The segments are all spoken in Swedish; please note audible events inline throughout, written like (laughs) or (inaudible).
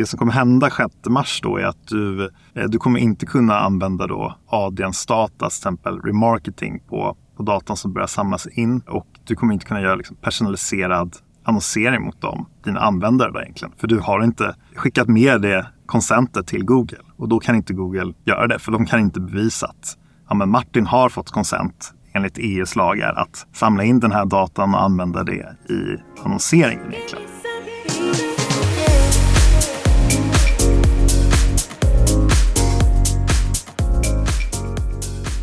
Det som kommer hända 6 mars då är att du, eh, du kommer inte kunna använda då Adians data, till exempel remarketing på, på datan som börjar samlas in och du kommer inte kunna göra liksom personaliserad annonsering mot dem, dina användare då egentligen. För du har inte skickat med det konsentet till Google och då kan inte Google göra det för de kan inte bevisa att ja, men Martin har fått konsent enligt EUs lagar att samla in den här datan och använda det i annonseringen egentligen.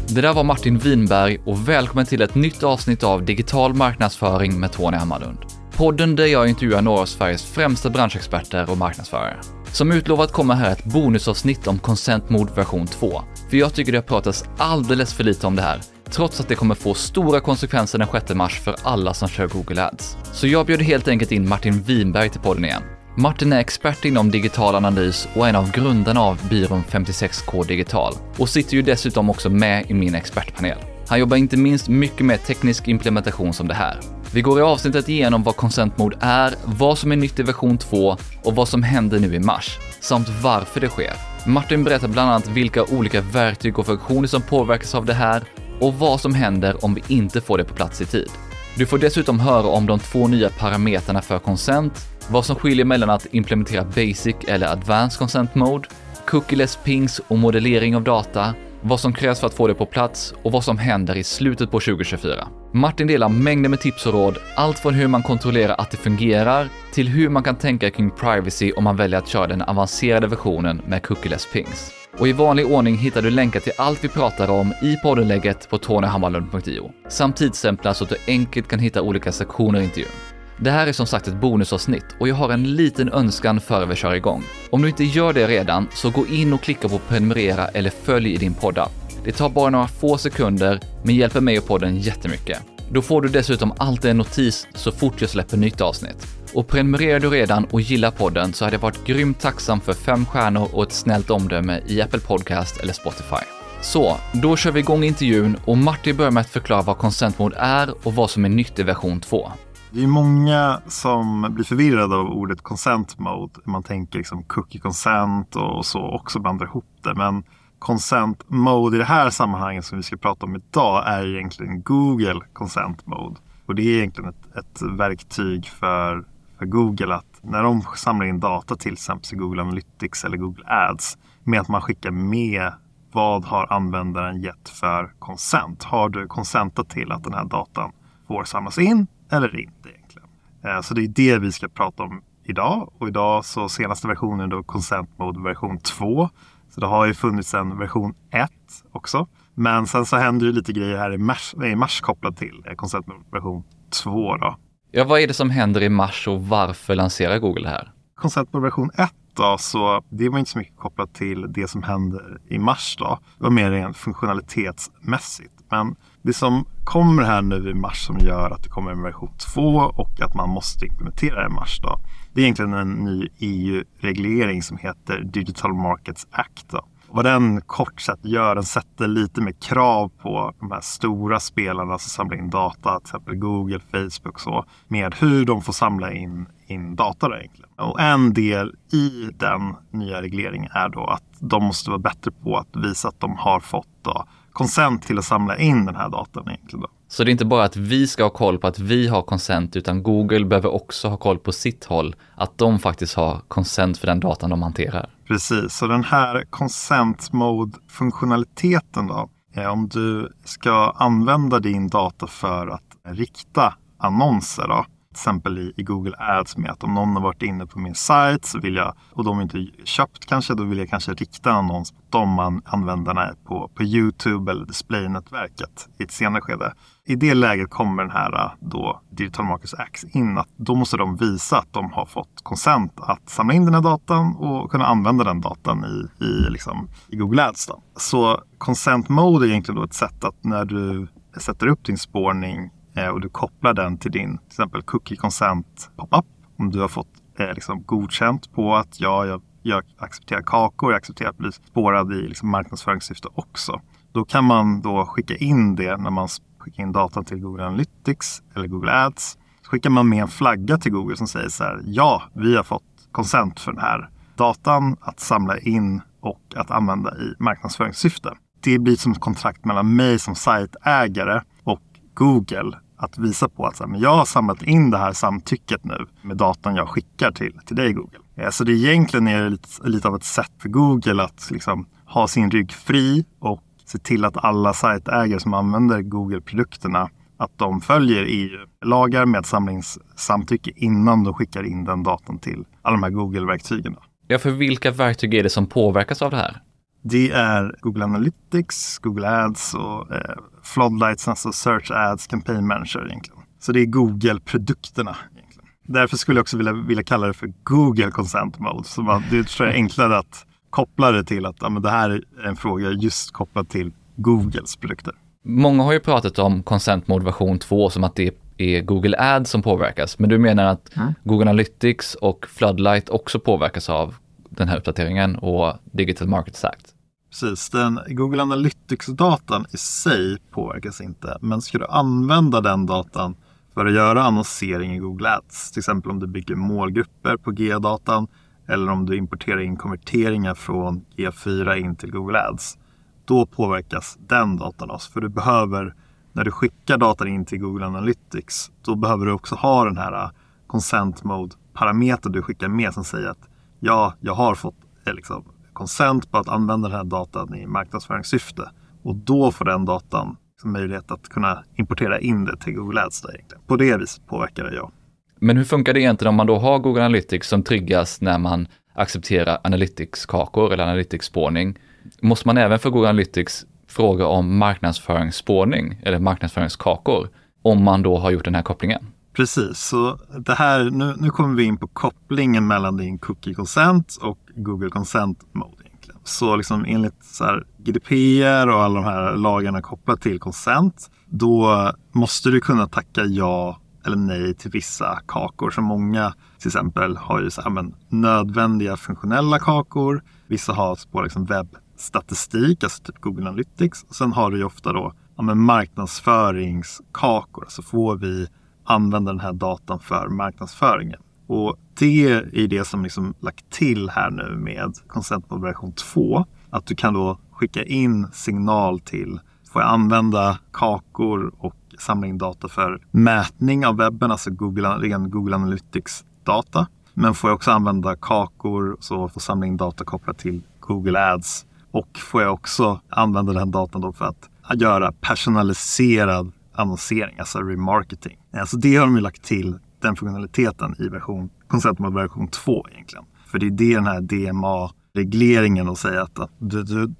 Det där var Martin Winberg och välkommen till ett nytt avsnitt av Digital marknadsföring med Tony Hammarlund. Podden där jag intervjuar några av Sveriges främsta branschexperter och marknadsförare. Som utlovat kommer här ett bonusavsnitt om Consent Mode version 2. För jag tycker det har pratats alldeles för lite om det här, trots att det kommer få stora konsekvenser den 6 mars för alla som kör Google Ads. Så jag bjöd helt enkelt in Martin Winberg till podden igen. Martin är expert inom digital analys och en av grundarna av byrån 56K Digital och sitter ju dessutom också med i min expertpanel. Han jobbar inte minst mycket med teknisk implementation som det här. Vi går i avsnittet igenom vad ConcentMode är, vad som är nytt i version 2 och vad som händer nu i mars, samt varför det sker. Martin berättar bland annat vilka olika verktyg och funktioner som påverkas av det här och vad som händer om vi inte får det på plats i tid. Du får dessutom höra om de två nya parametrarna för konsent vad som skiljer mellan att implementera basic eller advanced consent mode, cookieless pings och modellering av data, vad som krävs för att få det på plats och vad som händer i slutet på 2024. Martin delar mängder med tips och råd, allt från hur man kontrollerar att det fungerar till hur man kan tänka kring privacy om man väljer att köra den avancerade versionen med cookieless pings. Och i vanlig ordning hittar du länkar till allt vi pratar om i poddenlägget på tonyhammarlund.io, samt tidsstämplar så att du enkelt kan hitta olika sektioner i intervjun. Det här är som sagt ett bonusavsnitt och jag har en liten önskan före vi kör igång. Om du inte gör det redan, så gå in och klicka på prenumerera eller följ i din poddapp. Det tar bara några få sekunder, men hjälper mig och podden jättemycket. Då får du dessutom alltid en notis så fort jag släpper nytt avsnitt. Och prenumererar du redan och gillar podden så hade jag varit grymt tacksam för fem stjärnor och ett snällt omdöme i Apple Podcast eller Spotify. Så, då kör vi igång intervjun och Martin börjar med att förklara vad Consent Mode är och vad som är nytt i version 2. Det är många som blir förvirrade av ordet consent mode. Man tänker liksom cookie consent och så också blandar ihop det. Men consent mode i det här sammanhanget som vi ska prata om idag är egentligen Google consent mode. Och det är egentligen ett, ett verktyg för, för Google att när de samlar in data till exempel Google Analytics eller Google Ads med att man skickar med vad har användaren gett för consent? Har du consentat till att den här datan får samlas in eller inte egentligen? Eh, så det är det vi ska prata om idag och idag så senaste versionen då Consent Mode version 2. Så det har ju funnits en version 1 också. Men sen så händer ju lite grejer här i mars, i mars kopplat till eh, Consent Mode version 2 då. Ja, vad är det som händer i mars och varför lanserar Google det här? Consent Mode version 1 då, så det var inte så mycket kopplat till det som händer i mars då. Det var mer rent funktionalitetsmässigt. Men det som kommer här nu i mars som gör att det kommer en version 2 och att man måste implementera det i mars då. Det är egentligen en ny EU-reglering som heter Digital Markets Act. Då. Vad den kort sett gör, den sätter lite mer krav på de här stora spelarna som samlar in data, till exempel Google, Facebook och så, med hur de får samla in, in data då egentligen. Och en del i den nya regleringen är då att de måste vara bättre på att visa att de har fått då konsent till att samla in den här datan egentligen. Då. Så det är inte bara att vi ska ha koll på att vi har konsent, utan Google behöver också ha koll på sitt håll, att de faktiskt har konsent för den datan de hanterar. Precis, så den här consent mode-funktionaliteten då, om du ska använda din data för att rikta annonser då, exempel i, i, Google Ads med att om någon har varit inne på min sajt så vill jag, och de inte köpt kanske, då vill jag kanske rikta en annons på de användarna på, på Youtube eller displaynätverket i ett senare skede. I det läget kommer den här då Digital Markets Act in att då måste de visa att de har fått konsent att samla in den här datan och kunna använda den datan i, i, liksom, i Google Ads. Då. Så consent mode är egentligen då ett sätt att när du sätter upp din spårning Eh, och du kopplar den till din till exempel cookie consent pop-up. Om du har fått eh, liksom godkänt på att ja, jag, jag accepterar kakor, jag accepterar att bli spårad i liksom marknadsföringssyfte också. Då kan man då skicka in det när man skickar in datan till Google Analytics eller Google Ads. Så skickar man med en flagga till Google som säger så här, ja, vi har fått konsent för den här datan att samla in och att använda i marknadsföringssyfte. Det blir som ett kontrakt mellan mig som sajtägare och Google att visa på att så här, men jag har samlat in det här samtycket nu med datan jag skickar till, till dig Google. Eh, så det egentligen är lite, lite av ett sätt för Google att liksom ha sin rygg fri och se till att alla sajtägare som använder Google-produkterna att de följer EU-lagar med samlingssamtycke innan de skickar in den datan till alla de här Google-verktygen. Ja, för vilka verktyg är det som påverkas av det här? Det är Google Analytics, Google Ads och eh, Floodlights, alltså Search Ads, Campaign Manager egentligen. Så det är Google-produkterna. egentligen. Därför skulle jag också vilja, vilja kalla det för Google Consent Mode. Så man, det tror jag är enklare att koppla det till att ja, men det här är en fråga just kopplad till Googles produkter. Många har ju pratat om Consent Mode version 2 som att det är Google Ads som påverkas, men du menar att mm. Google Analytics och Floodlight också påverkas av den här uppdateringen och Digital Markets Act? Precis, den Google Analytics-datan i sig påverkas inte, men ska du använda den datan för att göra annonsering i Google Ads, till exempel om du bygger målgrupper på G-datan eller om du importerar in konverteringar från G4 in till Google Ads, då påverkas den datan oss. För du behöver, när du skickar datan in till Google Analytics, då behöver du också ha den här äh, consent mode parametern du skickar med som säger att ja, jag har fått eh, liksom, konsent på att använda den här datan i marknadsföringssyfte. Och då får den datan liksom möjlighet att kunna importera in det till Google Ads. Där egentligen. På det viset påverkar det ja. Men hur funkar det egentligen om man då har Google Analytics som triggas när man accepterar Analytics-kakor eller Analytics-spårning? Måste man även för Google Analytics fråga om marknadsföringsspårning eller marknadsföringskakor om man då har gjort den här kopplingen? Precis, så det här, nu, nu kommer vi in på kopplingen mellan din cookie consent och Google consent mode. Egentligen. Så liksom enligt så här GDPR och alla de här lagarna kopplat till consent, då måste du kunna tacka ja eller nej till vissa kakor. Så många till exempel har ju så här, men, nödvändiga funktionella kakor. Vissa har på liksom webbstatistik, alltså typ Google Analytics. Och sen har du ju ofta då ja, men, marknadsföringskakor. Så får vi använda den här datan för marknadsföringen. Och det är det som liksom lagt till här nu med Consent på version 2. Att du kan då skicka in signal till, får jag använda kakor och samla in data för mätning av webben, alltså Google, ren Google Analytics data. Men får jag också använda kakor så får samla in data kopplat till Google Ads. Och får jag också använda den datan då för att göra personaliserad annonsering, alltså remarketing. Eh, så det har de ju lagt till, den funktionaliteten i version, konceptet version 2 egentligen. För det är det den här DMA-regleringen och säga att, att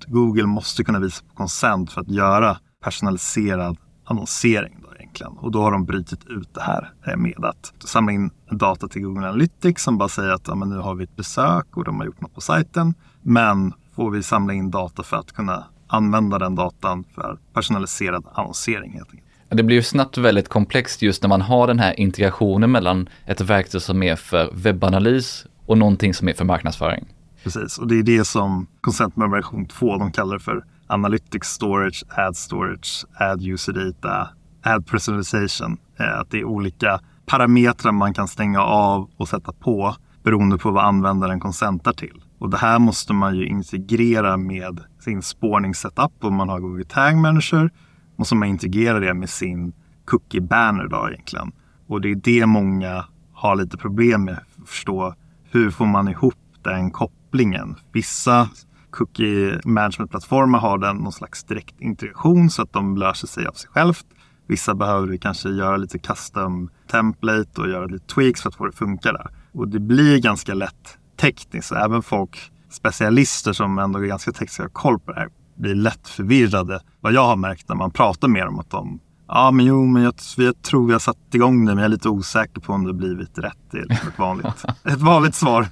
Google måste kunna visa på konsent för att göra personaliserad annonsering. Då egentligen. Och då har de brutit ut det här eh, med att samla in data till Google Analytics som bara säger att ja, men nu har vi ett besök och de har gjort något på sajten. Men får vi samla in data för att kunna använda den datan för personaliserad annonsering helt enkelt. Det blir ju snabbt väldigt komplext just när man har den här integrationen mellan ett verktyg som är för webbanalys och någonting som är för marknadsföring. Precis, och det är det som Consent version 2, de kallar det för Analytics Storage, Ad Storage, Ad User Data, Ad Personalization. Eh, att det är olika parametrar man kan stänga av och sätta på beroende på vad användaren konsentar till. Och det här måste man ju integrera med sin spårningssetup om man har Google Tag Manager måste man integrera det med sin cookie banner då egentligen. Och det är det många har lite problem med att förstå. Hur får man ihop den kopplingen? Vissa cookie management-plattformar har den någon slags direkt integration så att de löser sig av sig självt. Vissa behöver kanske göra lite custom template och göra lite tweaks för att få det att funka där. Och det blir ganska lätt tekniskt. Så även folk, specialister som ändå är ganska tekniska har koll på det här blir lätt förvirrade. Vad jag har märkt när man pratar med dem att de Ja, men jo, men jag, jag tror har satt igång det, men jag är lite osäker på om det blivit rätt. Det är ett vanligt, (laughs) ett vanligt svar.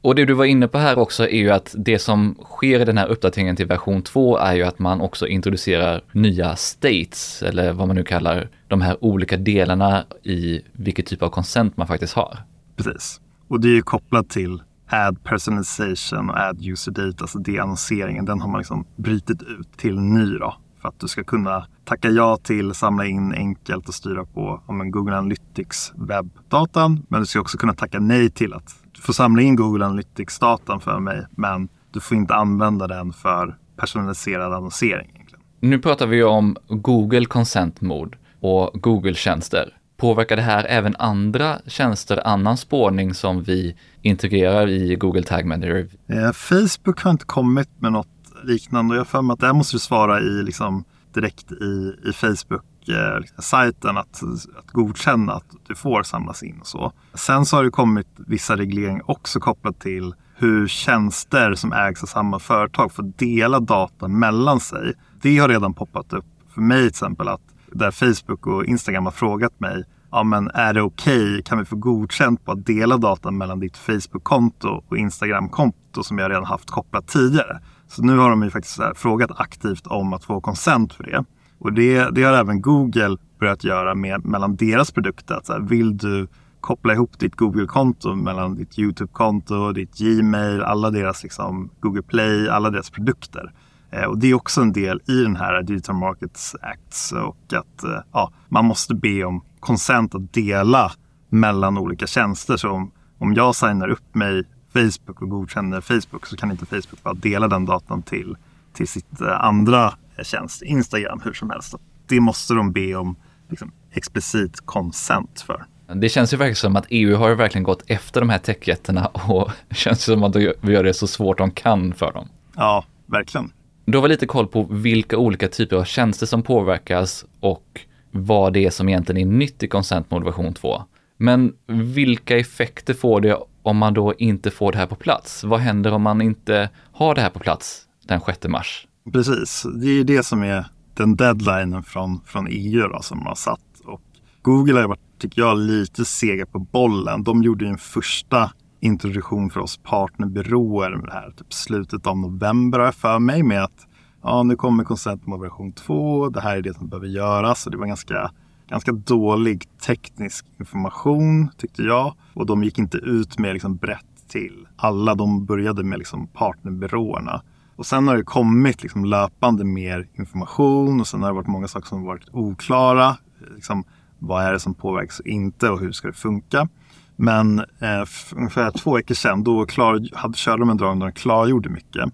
Och det du var inne på här också är ju att det som sker i den här uppdateringen till version 2 är ju att man också introducerar nya states, eller vad man nu kallar de här olika delarna i vilket typ av consent man faktiskt har. Precis. Och det är ju kopplat till ad personalization och ad user data, alltså det annonseringen, den har man liksom brutit ut till ny då. För att du ska kunna tacka ja till, samla in enkelt och styra på om en Google Analytics webbdatan. Men du ska också kunna tacka nej till att du får samla in Google Analytics-datan för mig, men du får inte använda den för personaliserad annonsering. Egentligen. Nu pratar vi om Google Consent Mode och Google-tjänster. Påverkar det här även andra tjänster, annan spårning som vi integrerar i Google Tag Manager? Eh, Facebook har inte kommit med något liknande och jag har för mig att det här måste du svara i liksom, direkt i, i Facebook-sajten eh, liksom, att, att godkänna att du får samlas in och så. Sen så har det kommit vissa regleringar också kopplat till hur tjänster som ägs av samma företag får dela data mellan sig. Det har redan poppat upp för mig till exempel att där Facebook och Instagram har frågat mig ja, men är det okej? Okay? Kan vi få godkänt på att dela data mellan ditt Facebook-konto och Instagram-konto som jag redan haft kopplat tidigare? Så nu har de ju faktiskt frågat aktivt om att få konsent för det. Och det, det har även Google börjat göra med, mellan deras produkter. Att så här, vill du koppla ihop ditt Google-konto mellan ditt YouTube-konto, ditt Gmail, alla deras liksom, Google Play, alla deras produkter. Eh, och det är också en del i den här Digital Markets Act och att eh, ja, man måste be om konsent att dela mellan olika tjänster. Så om, om jag signar upp mig Facebook och godkänner Facebook så kan inte Facebook bara dela den datan till, till sitt eh, andra tjänst, Instagram, hur som helst. Det måste de be om liksom, explicit konsent för. Det känns ju verkligen som att EU har verkligen gått efter de här techjättarna och det (laughs) känns som att vi gör det så svårt de kan för dem. Ja, verkligen. Du har väl lite koll på vilka olika typer av tjänster som påverkas och vad det är som egentligen är nytt i Consent Mode 2. Men vilka effekter får det om man då inte får det här på plats? Vad händer om man inte har det här på plats den 6 mars? Precis, det är det som är den deadlinen från, från EU då, som man har satt. Och Google har varit, tycker jag, lite sega på bollen. De gjorde ju en första introduktion för oss partnerbyråer med det här, typ slutet av november har jag för mig med att ja, nu kommer Consent version 2, det här är det som behöver göras. Och det var ganska, ganska dålig teknisk information tyckte jag. Och de gick inte ut med liksom brett till alla. De började med liksom partnerbyråerna. Och sen har det kommit liksom löpande mer information och sen har det varit många saker som varit oklara. Liksom, vad är det som påverkas och inte och hur ska det funka? Men eh, för ungefär två veckor sedan då klar, hade, körde de en dragning där de klargjorde mycket.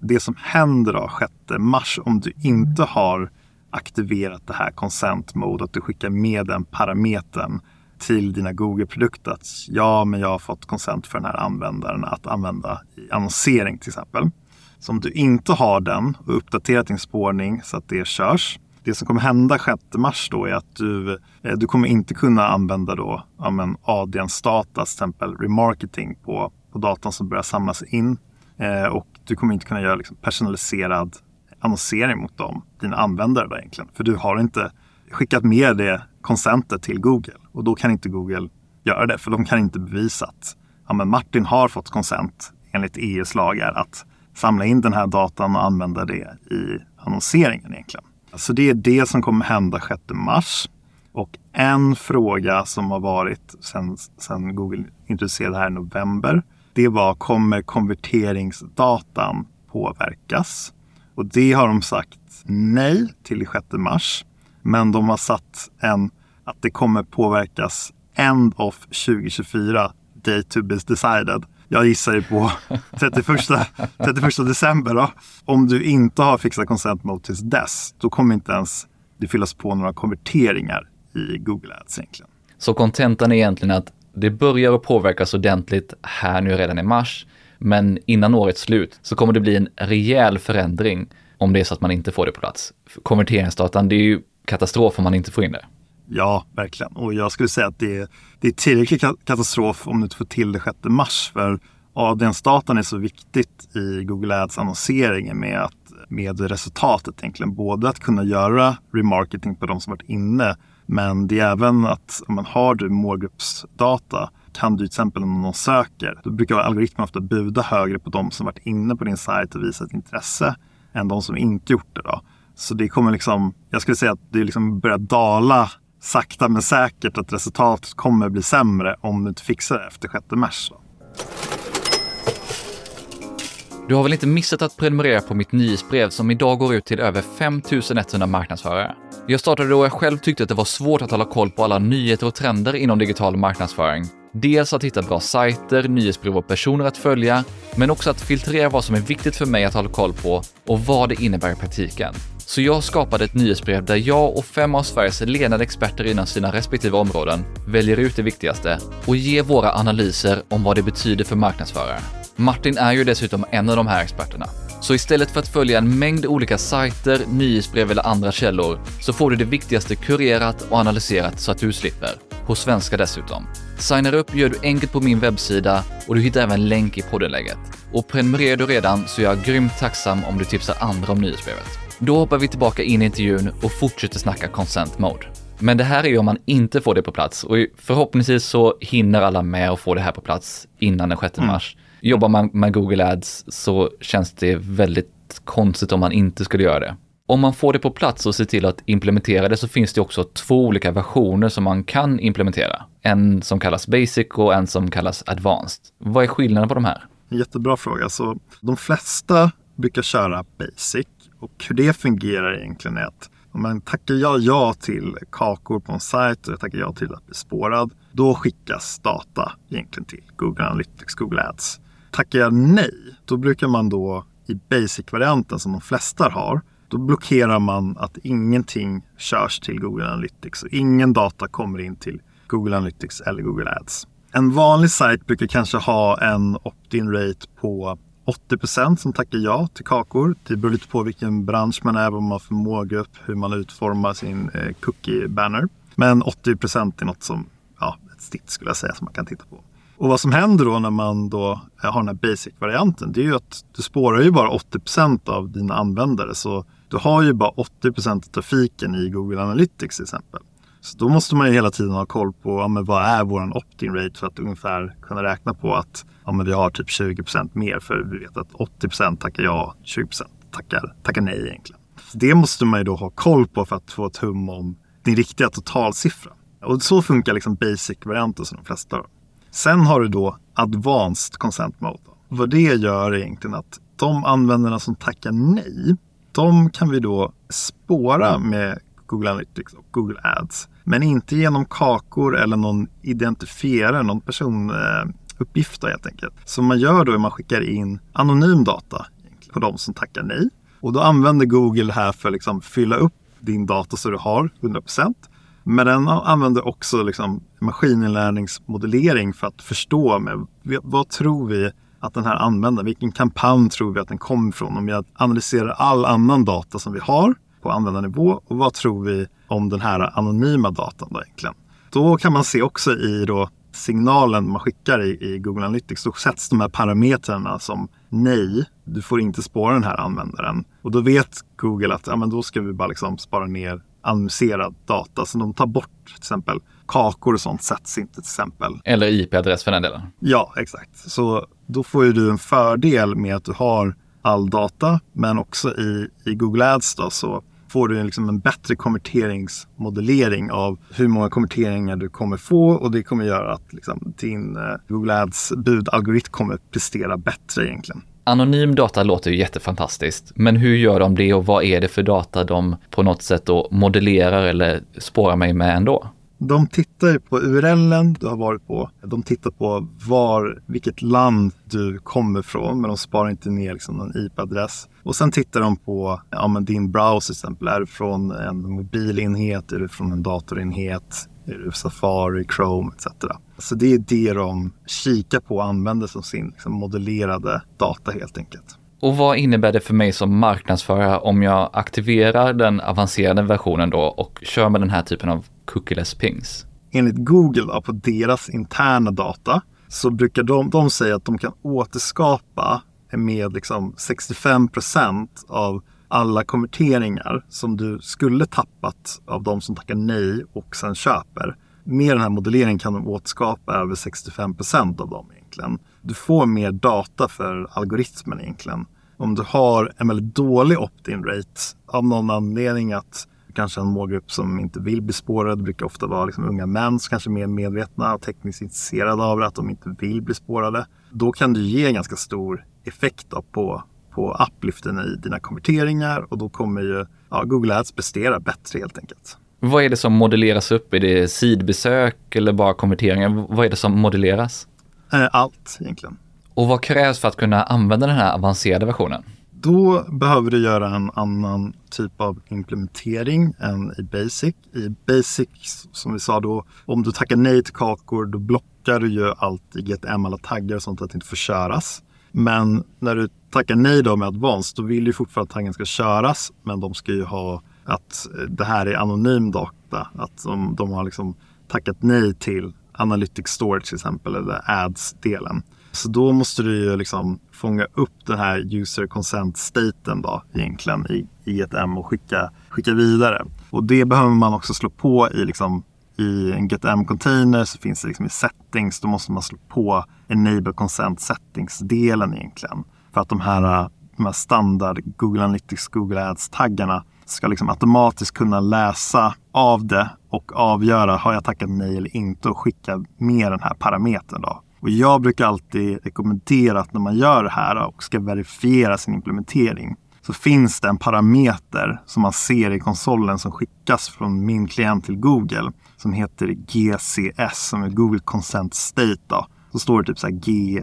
Det som händer då 6 mars om du inte har aktiverat det här consent mode, att du skickar med den parametern till dina Google-produkter att ja, men jag har fått consent för den här användaren att använda i annonsering till exempel. Så om du inte har den och uppdaterat din spårning så att det körs. Det som kommer hända 6 mars då är att du, eh, du kommer inte kunna använda då ja, men ADNs data, till exempel remarketing på, på datan som börjar samlas in. Eh, och du kommer inte kunna göra liksom personaliserad annonsering mot dem, dina användare då egentligen. För du har inte skickat med det konsentet till Google och då kan inte Google göra det för de kan inte bevisa att ja, men Martin har fått konsent enligt EUs lagar att samla in den här datan och använda det i annonseringen egentligen. Så det är det som kommer hända 6 mars. Och en fråga som har varit sedan, sen Google introducerade det här i november, det var kommer konverteringsdatan påverkas? Och det har de sagt nej till 6 mars. Men de har satt en att det kommer påverkas end of 2024, day to be decided. Jag gissar ju på 31, 31 december. Då. Om du inte har fixat consent mode tills dess, då kommer inte ens det fyllas på några konverteringar i Google Ads egentligen. Så kontentan är egentligen att det börjar att påverkas ordentligt här nu redan i mars, men innan årets slut så kommer det bli en rejäl förändring om det är så att man inte får det på plats. Konverteringsdatan, det är ju katastrof om man inte får in det. Ja, verkligen. Och jag skulle säga att det är, det är tillräcklig katastrof om du inte får till det 6 mars. För ADN-datan är så viktigt i Google Ads annonseringen med, att, med resultatet egentligen. Både att kunna göra remarketing på de som varit inne men det är även att om man har du målgruppsdata kan du till exempel om någon söker, då brukar algoritmen ofta buda högre på de som varit inne på din sajt och visat intresse än de som inte gjort det. Då. Så det kommer liksom, jag skulle säga att det liksom börjar dala sakta men säkert att resultatet kommer bli sämre om du inte fixar det efter 6 mars. Då. Du har väl inte missat att prenumerera på mitt nyhetsbrev som idag går ut till över 5100 marknadsförare? Jag startade då jag själv tyckte att det var svårt att hålla koll på alla nyheter och trender inom digital marknadsföring. Dels att hitta bra sajter, nyhetsbrev och personer att följa, men också att filtrera vad som är viktigt för mig att hålla koll på och vad det innebär i praktiken. Så jag skapade ett nyhetsbrev där jag och fem av Sveriges ledande experter inom sina respektive områden väljer ut det viktigaste och ger våra analyser om vad det betyder för marknadsförare. Martin är ju dessutom en av de här experterna. Så istället för att följa en mängd olika sajter, nyhetsbrev eller andra källor så får du det viktigaste kurerat och analyserat så att du slipper. På svenska dessutom. Signar upp gör du enkelt på min webbsida och du hittar även länk i poddenlägget. Och prenumererar du redan så är jag grymt tacksam om du tipsar andra om nyhetsbrevet. Då hoppar vi tillbaka in i intervjun och fortsätter snacka consent mode. Men det här är ju om man inte får det på plats och förhoppningsvis så hinner alla med att få det här på plats innan den 6 mars. Mm. Jobbar man med Google Ads så känns det väldigt konstigt om man inte skulle göra det. Om man får det på plats och ser till att implementera det så finns det också två olika versioner som man kan implementera. En som kallas Basic och en som kallas Advanced. Vad är skillnaden på de här? Jättebra fråga. Så de flesta brukar köra Basic och hur det fungerar egentligen är att om man tackar jag ja till kakor på en sajt och jag tackar ja till att bli spårad, då skickas data egentligen till Google Analytics, Google Ads. Tackar jag nej, då brukar man då i basic-varianten som de flesta har, då blockerar man att ingenting körs till Google Analytics och ingen data kommer in till Google Analytics eller Google Ads. En vanlig sajt brukar kanske ha en opt-in rate på 80% som tackar ja till kakor. Det beror lite på vilken bransch man är, vad man har för målgrupp, hur man utformar sin eh, cookie-banner. Men 80% är något som, ja, ett snitt skulle jag säga som man kan titta på. Och vad som händer då när man då har den här basic-varianten, det är ju att du spårar ju bara 80% av dina användare. Så du har ju bara 80% av trafiken i Google Analytics till exempel. Så då måste man ju hela tiden ha koll på ja, men vad är vår opt-in rate för att ungefär kunna räkna på att ja, men vi har typ 20% mer för vi vet att 80% tackar ja, 20% tackar, tackar nej egentligen. Så det måste man ju då ha koll på för att få ett hum om din riktiga totalsiffra. Och så funkar liksom basic-varianten som de flesta. har. Sen har du då advanced consent mode. Vad det gör är egentligen att de användarna som tackar nej, de kan vi då spåra med Google Analytics och Google Ads. Men inte genom kakor eller någon identifierare, någon personuppgift helt enkelt. Så man gör då är man skickar in anonym data på de som tackar nej. Och då använder Google här för att liksom fylla upp din data så du har 100 procent. Men den använder också liksom maskininlärningsmodellering för att förstå med, vad tror vi att den här använder? vilken kampanj tror vi att den kommer ifrån? Om jag analyserar all annan data som vi har på användarnivå och vad tror vi om den här anonyma datan då egentligen? Då kan man se också i då signalen man skickar i, i Google Analytics, då sätts de här parametrarna som nej, du får inte spåra den här användaren. Och då vet Google att ja, men då ska vi bara liksom spara ner annonserad data. Så de tar bort till exempel kakor och sånt sätts inte till exempel. Eller IP-adress för den delen. Ja, exakt. Så då får ju du en fördel med att du har all data, men också i, i Google Ads då, så får du liksom en bättre konverteringsmodellering av hur många konverteringar du kommer få och det kommer göra att liksom, din eh, Google Ads budalgoritm kommer prestera bättre egentligen. Anonym data låter ju jättefantastiskt, men hur gör de det och vad är det för data de på något sätt då modellerar eller spårar mig med ändå? De tittar ju på URLen du har varit på. De tittar på var, vilket land du kommer ifrån, men de sparar inte ner liksom någon IP-adress. Och sen tittar de på ja, men din browser till exempel. Är du från en mobilenhet? Är du från en datorenhet? Safari, Chrome etc. Så det är det de kikar på och använder som sin liksom, modellerade data helt enkelt. Och vad innebär det för mig som marknadsförare om jag aktiverar den avancerade versionen då och kör med den här typen av cookieless pings? Enligt Google då, på deras interna data så brukar de, de säga att de kan återskapa med liksom 65% av alla konverteringar som du skulle tappat av de som tackar nej och sen köper. Med den här modelleringen kan de återskapa över 65% av dem egentligen. Du får mer data för algoritmen egentligen. Om du har en väldigt dålig opt-in rate av någon anledning att kanske en målgrupp som inte vill bli spårad. Det brukar ofta vara liksom unga män som kanske är mer medvetna och tekniskt intresserade av det, att de inte vill bli spårade. Då kan du ge ganska stor effekt på, på upliften i dina konverteringar och då kommer ju ja, Google Ads prestera bättre helt enkelt. Vad är det som modelleras upp? Är det sidbesök eller bara konverteringar? Vad är det som modelleras? Eh, allt egentligen. Och vad krävs för att kunna använda den här avancerade versionen? Då behöver du göra en annan typ av implementering än i Basic. I Basic, som vi sa då, om du tackar nej till kakor, då blockar du ju allt i GTM, alla taggar och sånt att det inte får köras. Men när du tackar nej då med advance, då vill du fortfarande att tangen ska köras, men de ska ju ha att eh, det här är anonym data. Att de, de har liksom tackat nej till Analytics Storage till exempel, eller Ads-delen. Så då måste du ju liksom fånga upp den här user consent staten då egentligen i, i ett M och skicka, skicka vidare. Och det behöver man också slå på i liksom i en GetM-container så finns det liksom i settings, då måste man slå på enable consent settings-delen egentligen. För att de här, de här standard Google Analytics, Google Ads-taggarna ska liksom automatiskt kunna läsa av det och avgöra har jag tackat nej eller inte och skicka med den här parametern. Då. Och jag brukar alltid rekommendera att när man gör det här och ska verifiera sin implementering så finns det en parameter som man ser i konsolen som skickas från min klient till Google som heter GCS som är Google Consent State. Då. Så står det typ så här G111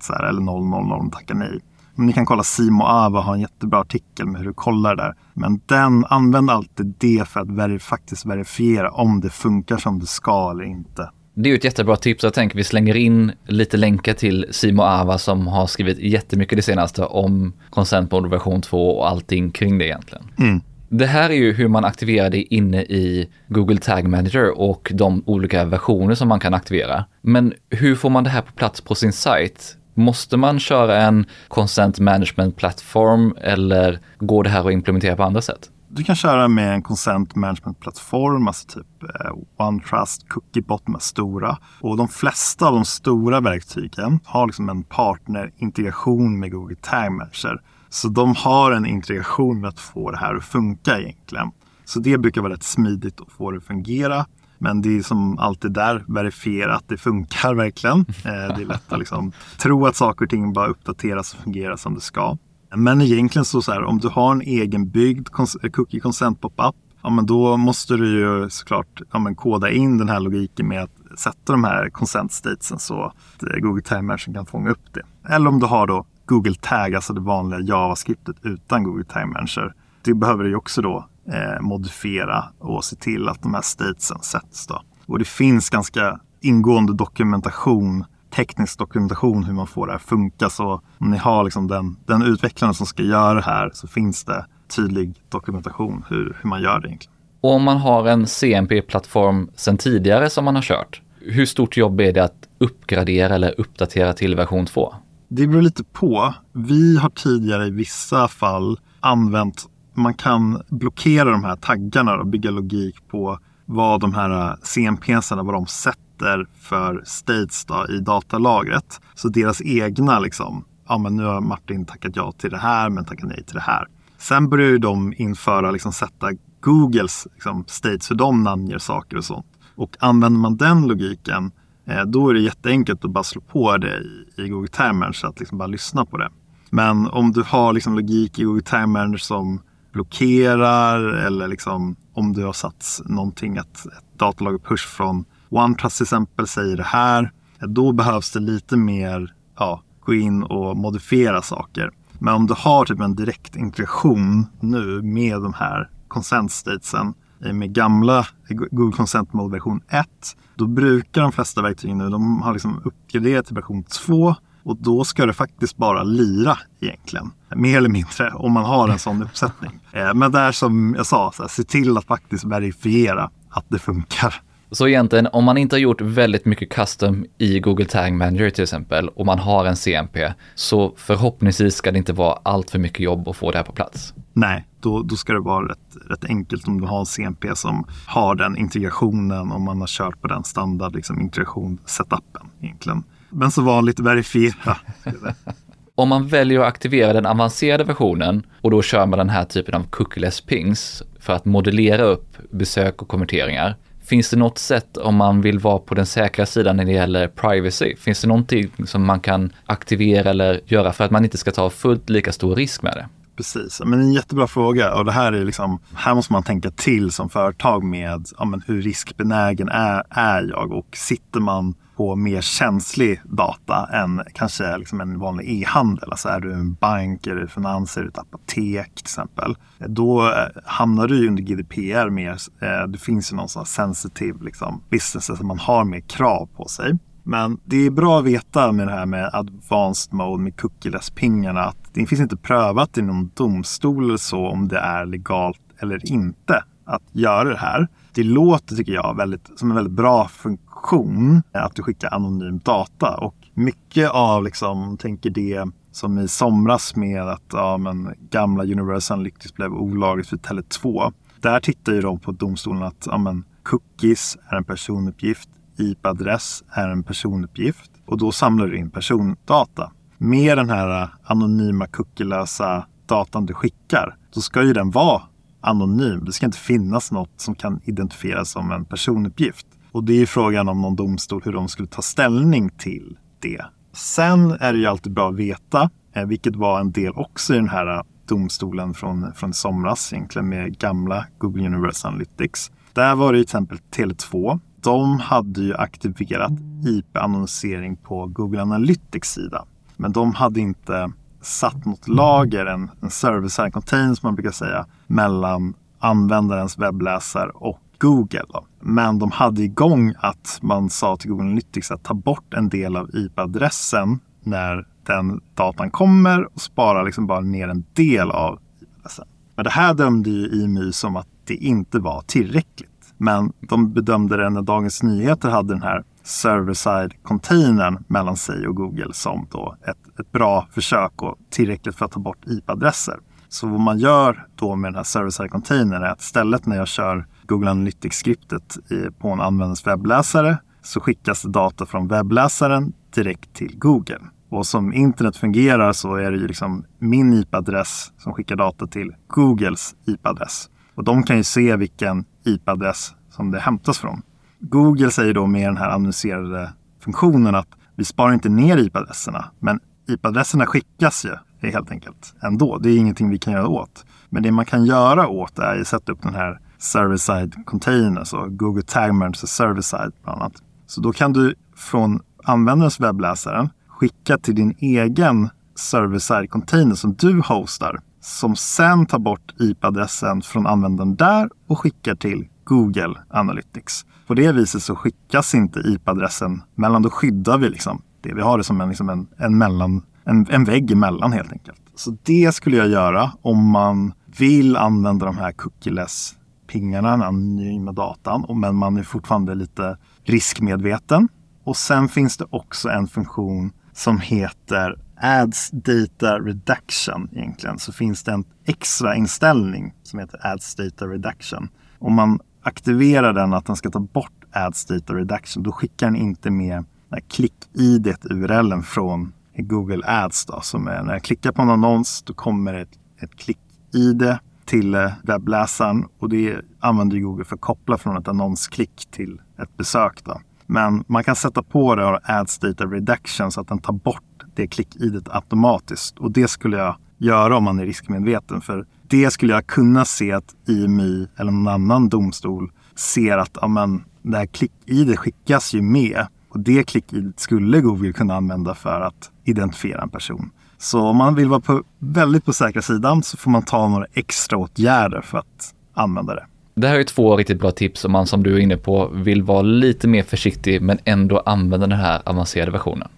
så här, eller 000 tackar nej. Men ni kan kolla Simo Ava har en jättebra artikel med hur du kollar där. Men den använder alltid det för att ver faktiskt verifiera om det funkar som det ska eller inte. Det är ju ett jättebra tips. Jag tänker vi slänger in lite länkar till Simo Ava som har skrivit jättemycket det senaste om Consent Mode version 2 och allting kring det egentligen. Mm. Det här är ju hur man aktiverar det inne i Google Tag Manager och de olika versioner som man kan aktivera. Men hur får man det här på plats på sin sajt? Måste man köra en consent management plattform eller går det här att implementera på andra sätt? Du kan köra med en consent management plattform, alltså typ eh, OneTrust, Cookiebot, de här stora. Och de flesta av de stora verktygen har liksom en partnerintegration med Google Tag Manager. Så de har en integration med att få det här att funka egentligen. Så det brukar vara rätt smidigt att få det att fungera. Men det är som alltid där, verifiera att det funkar verkligen. Eh, det är lätt att liksom tro att saker och ting bara uppdateras och fungerar som det ska. Men egentligen så, så här, om du har en egenbyggd eh, cookie consent pop-up, ja men då måste du ju såklart ja, men koda in den här logiken med att sätta de här consent statesen så att eh, Google Time Machine kan fånga upp det. Eller om du har då Google Tag, alltså det vanliga JavaScriptet utan Google Tag Manager. Det behöver du ju också då eh, modifiera och se till att de här statesen sätts. Då. Och det finns ganska ingående dokumentation teknisk dokumentation hur man får det här att funka. Så om ni har liksom den, den utvecklaren som ska göra det här så finns det tydlig dokumentation hur, hur man gör det egentligen. Och om man har en CMP-plattform sedan tidigare som man har kört, hur stort jobb är det att uppgradera eller uppdatera till version 2? Det beror lite på. Vi har tidigare i vissa fall använt, man kan blockera de här taggarna och bygga logik på vad de här eh, CMP-sarna, vad de sätter för states då, i datalagret. Så deras egna liksom, ja men nu har Martin tackat ja till det här men tackat nej till det här. Sen börjar ju de införa, liksom sätta Googles liksom, states, hur de namnger saker och sånt. Och använder man den logiken, Eh, då är det jätteenkelt att bara slå på det i, Google Tag Manager, att liksom bara lyssna på det. Men om du har liksom logik i Google Tag Manager som blockerar eller liksom om du har satt någonting, att ett datalager push från OneTrust till exempel säger det här. Då behövs det lite mer ja, gå in och modifiera saker. Men om du har typ en direkt integration nu med de här consent statesen med gamla Google Consent Mode version 1, då brukar de flesta verktygen nu, de har liksom uppgraderat till version 2 och då ska det faktiskt bara lira egentligen. Mer eller mindre om man har en sån uppsättning. Eh, men där som jag sa, så här, se till att faktiskt verifiera att det funkar. Så egentligen om man inte har gjort väldigt mycket custom i Google Tag Manager till exempel och man har en CMP så förhoppningsvis ska det inte vara allt för mycket jobb att få det här på plats. Nej, då, då ska det vara rätt, rätt enkelt om du har en CMP som har den integrationen och man har kört på den standard liksom, integration setupen egentligen. Men så vanligt verifiera. (laughs) Om man väljer att aktivera den avancerade versionen och då kör man den här typen av cookieless pings för att modellera upp besök och konverteringar. Finns det något sätt om man vill vara på den säkra sidan när det gäller privacy? Finns det någonting som man kan aktivera eller göra för att man inte ska ta fullt lika stor risk med det? Precis, men en jättebra fråga och det här är liksom, här måste man tänka till som företag med ja, men hur riskbenägen är, är jag och sitter man på mer känslig data än kanske liksom en vanlig e-handel. Alltså är du en bank, är du finans, är du ett apotek till exempel. Då eh, hamnar du under GDPR mer. Eh, det finns ju någon sån sensitiv liksom, business, alltså man har mer krav på sig. Men det är bra att veta med det här med advanced mode med cookieless-pingarna att det finns inte prövat i någon domstol eller så om det är legalt eller inte att göra det här. Det låter, tycker jag, väldigt, som en väldigt bra funktion att du skickar anonym data och mycket av, liksom, tänker det som i somras med att ja, men, gamla Universal Analytics blev olagligt för Tele2. Där tittar ju de på domstolen att ja, men, cookies är en personuppgift IP-adress är en personuppgift och då samlar du in persondata. Med den här anonyma cookielösa datan du skickar, då ska ju den vara anonym. Det ska inte finnas något som kan identifieras som en personuppgift. Och det är frågan om någon domstol hur de skulle ta ställning till det. Sen är det ju alltid bra att veta, eh, vilket var en del också i den här domstolen från, från somras egentligen med gamla Google Universal Analytics. Där var det till exempel Tele2 de hade ju aktiverat IP-annonsering på Google Analytics sida. Men de hade inte satt något lager, en, en server-side container som man brukar säga, mellan användarens webbläsare och Google. Då. Men de hade igång att man sa till Google Analytics att ta bort en del av IP-adressen när den datan kommer och spara liksom bara ner en del av IP-adressen. Men det här dömde ju IMY som att det inte var tillräckligt. Men de bedömde det när Dagens Nyheter hade den här server-side containern mellan sig och Google som då ett, ett bra försök och tillräckligt för att ta bort IP-adresser. Så vad man gör då med den här server-side containern är att istället när jag kör Google Analytics-skriptet på en användares webbläsare så skickas data från webbläsaren direkt till Google. Och som internet fungerar så är det ju liksom min IP-adress som skickar data till Googles IP-adress. Och de kan ju se vilken IP-adress som det hämtas från. Google säger då med den här annonserade funktionen att vi sparar inte ner IP-adresserna, men IP-adresserna skickas ju helt enkelt ändå. Det är ingenting vi kan göra åt. Men det man kan göra åt är att sätta upp den här server-side containers och Google Tag Manager server-side bland annat. Så då kan du från användarens webbläsare skicka till din egen server-side container som du hostar som sen tar bort IP-adressen från användaren där och skickar till Google Analytics. På det viset så skickas inte IP-adressen mellan, då skyddar vi liksom det. Vi har det som en, liksom en, en, mellan, en, en vägg emellan helt enkelt. Så det skulle jag göra om man vill använda de här cookieless pingarna, den anonyma datan, men man är fortfarande lite riskmedveten. Och sen finns det också en funktion som heter Ads Data Reduction egentligen så finns det en extra inställning som heter Ads Data Reduction. Om man aktiverar den att den ska ta bort Ads Data Reduction då skickar den inte med klick-idet, URLen från Google Ads. Då, som är, när jag klickar på en annons då kommer ett, ett klick-id till eh, webbläsaren och det använder Google för att koppla från ett annonsklick till ett besök. Då. Men man kan sätta på det Ads Data Reduction så att den tar bort det klick-idet automatiskt. Och det skulle jag göra om man är riskmedveten. För det skulle jag kunna se att IMY eller någon annan domstol ser att amen, det här klick-idet skickas ju med. Och det klick-idet skulle Google kunna använda för att identifiera en person. Så om man vill vara på, väldigt på säkra sidan så får man ta några extra åtgärder för att använda det. Det här är två riktigt bra tips om man som du är inne på vill vara lite mer försiktig men ändå använda den här avancerade versionen.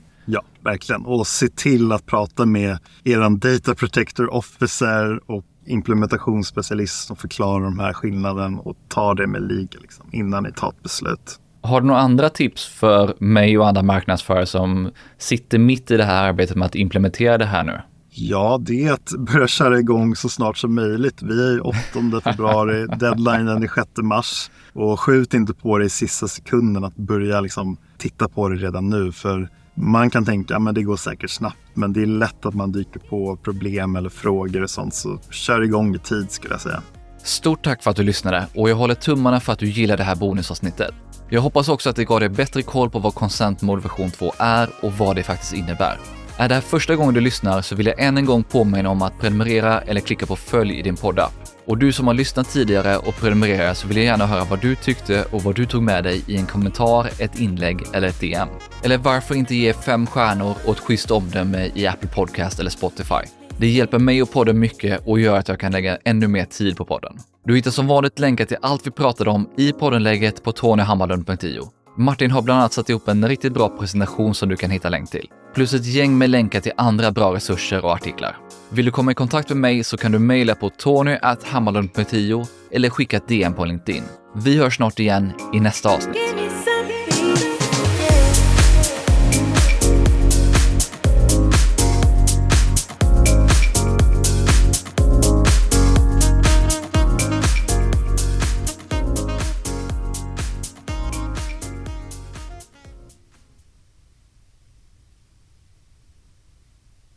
Verkligen. Och se till att prata med er Data Protector Officer och implementationsspecialist som förklarar de här skillnaden och ta det med legal liksom, innan ni tar ett beslut. Har du några andra tips för mig och andra marknadsförare som sitter mitt i det här arbetet med att implementera det här nu? Ja, det är att börja köra igång så snart som möjligt. Vi är 8 februari, (laughs) deadlinen är 6 mars. Och skjut inte på det i sista sekunden att börja liksom titta på det redan nu. För man kan tänka att det går säkert snabbt, men det är lätt att man dyker på problem eller frågor och sånt. Så kör igång i tid skulle jag säga. Stort tack för att du lyssnade och jag håller tummarna för att du gillar det här bonusavsnittet. Jag hoppas också att det gav dig bättre koll på vad Consent Mode version 2 är och vad det faktiskt innebär. Är det här första gången du lyssnar så vill jag än en gång påminna om att prenumerera eller klicka på följ i din poddapp. Och du som har lyssnat tidigare och prenumererat så vill jag gärna höra vad du tyckte och vad du tog med dig i en kommentar, ett inlägg eller ett DM. Eller varför inte ge fem stjärnor och ett schysst omdöme i Apple Podcast eller Spotify. Det hjälper mig och podden mycket och gör att jag kan lägga ännu mer tid på podden. Du hittar som vanligt länkar till allt vi pratade om i poddenlägget på tonyhammarlund.io. Martin har bland annat satt ihop en riktigt bra presentation som du kan hitta länk till. Plus ett gäng med länkar till andra bra resurser och artiklar. Vill du komma i kontakt med mig så kan du mejla på tony.hammarlund.io eller skicka ett DM på LinkedIn. Vi hörs snart igen i nästa avsnitt.